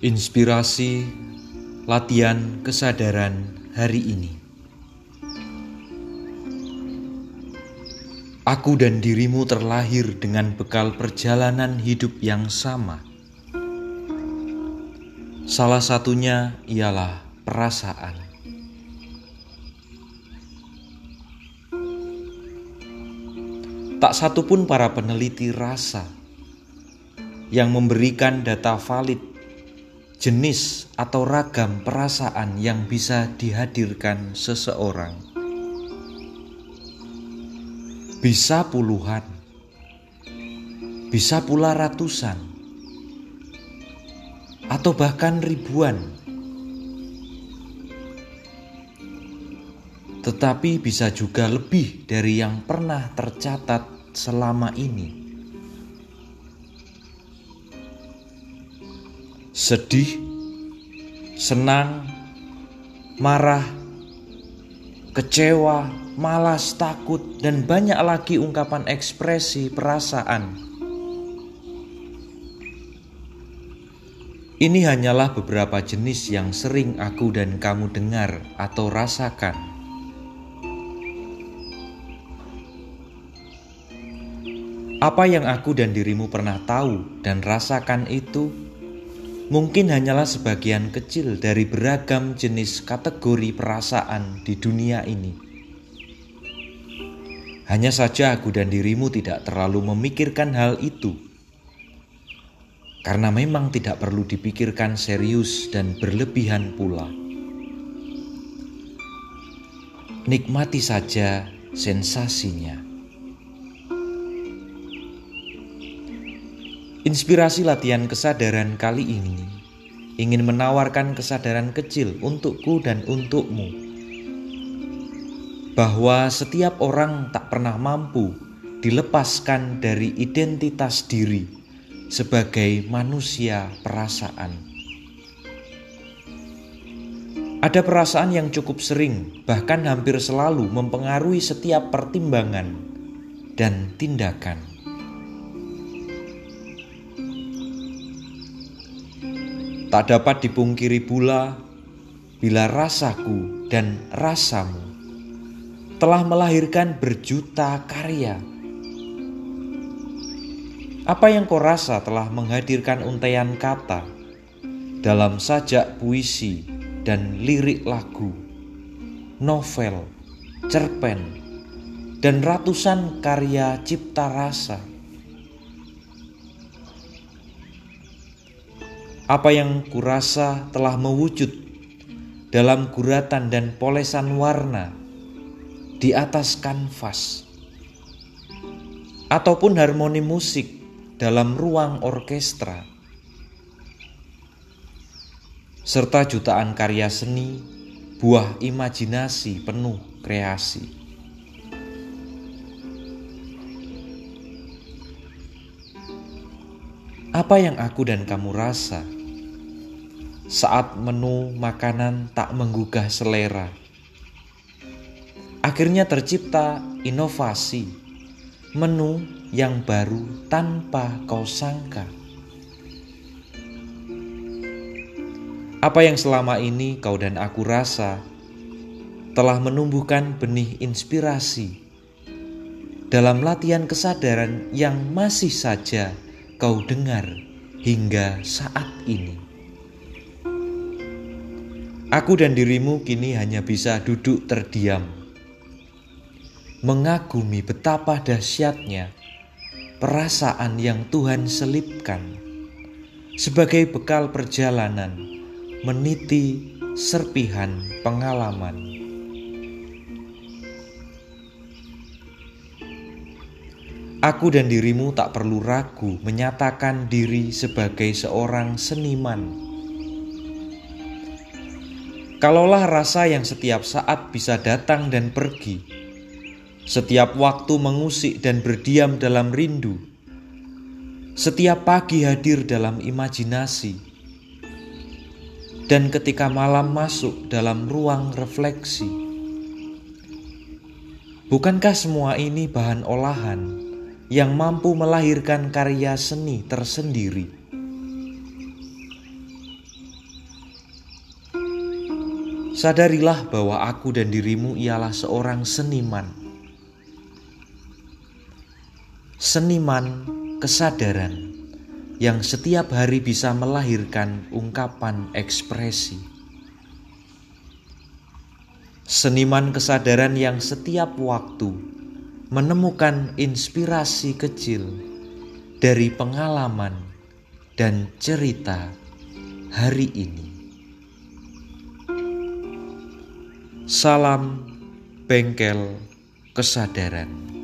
Inspirasi latihan kesadaran hari ini. Aku dan dirimu terlahir dengan bekal perjalanan hidup yang sama. Salah satunya ialah perasaan. Tak satupun para peneliti rasa yang memberikan data valid jenis atau ragam perasaan yang bisa dihadirkan seseorang. Bisa puluhan, bisa pula ratusan, atau bahkan ribuan. Tetapi bisa juga lebih dari yang pernah tercatat selama ini. Sedih, senang, marah, kecewa, malas, takut, dan banyak lagi ungkapan ekspresi perasaan. Ini hanyalah beberapa jenis yang sering aku dan kamu dengar atau rasakan. Apa yang aku dan dirimu pernah tahu dan rasakan itu mungkin hanyalah sebagian kecil dari beragam jenis kategori perasaan di dunia ini. Hanya saja aku dan dirimu tidak terlalu memikirkan hal itu, karena memang tidak perlu dipikirkan serius dan berlebihan pula. Nikmati saja sensasinya. Inspirasi latihan kesadaran kali ini ingin menawarkan kesadaran kecil untukku dan untukmu bahwa setiap orang tak pernah mampu dilepaskan dari identitas diri sebagai manusia perasaan. Ada perasaan yang cukup sering, bahkan hampir selalu mempengaruhi setiap pertimbangan dan tindakan. Tak dapat dipungkiri pula bila rasaku dan rasamu telah melahirkan berjuta karya. Apa yang kau rasa telah menghadirkan untaian kata dalam sajak puisi dan lirik lagu, novel, cerpen, dan ratusan karya cipta rasa Apa yang kurasa telah mewujud dalam guratan dan polesan warna di atas kanvas, ataupun harmoni musik dalam ruang orkestra, serta jutaan karya seni, buah imajinasi penuh kreasi. Apa yang aku dan kamu rasa? Saat menu makanan tak menggugah selera. Akhirnya tercipta inovasi, menu yang baru tanpa kau sangka. Apa yang selama ini kau dan aku rasa telah menumbuhkan benih inspirasi dalam latihan kesadaran yang masih saja kau dengar hingga saat ini. Aku dan dirimu kini hanya bisa duduk terdiam, mengagumi betapa dahsyatnya perasaan yang Tuhan selipkan sebagai bekal perjalanan meniti serpihan pengalaman. Aku dan dirimu tak perlu ragu menyatakan diri sebagai seorang seniman Kalaulah rasa yang setiap saat bisa datang dan pergi, setiap waktu mengusik dan berdiam dalam rindu, setiap pagi hadir dalam imajinasi, dan ketika malam masuk dalam ruang refleksi. Bukankah semua ini bahan olahan yang mampu melahirkan karya seni tersendiri? Sadarilah bahwa aku dan dirimu ialah seorang seniman. Seniman kesadaran yang setiap hari bisa melahirkan ungkapan ekspresi. Seniman kesadaran yang setiap waktu menemukan inspirasi kecil dari pengalaman dan cerita hari ini. Salam bengkel kesadaran.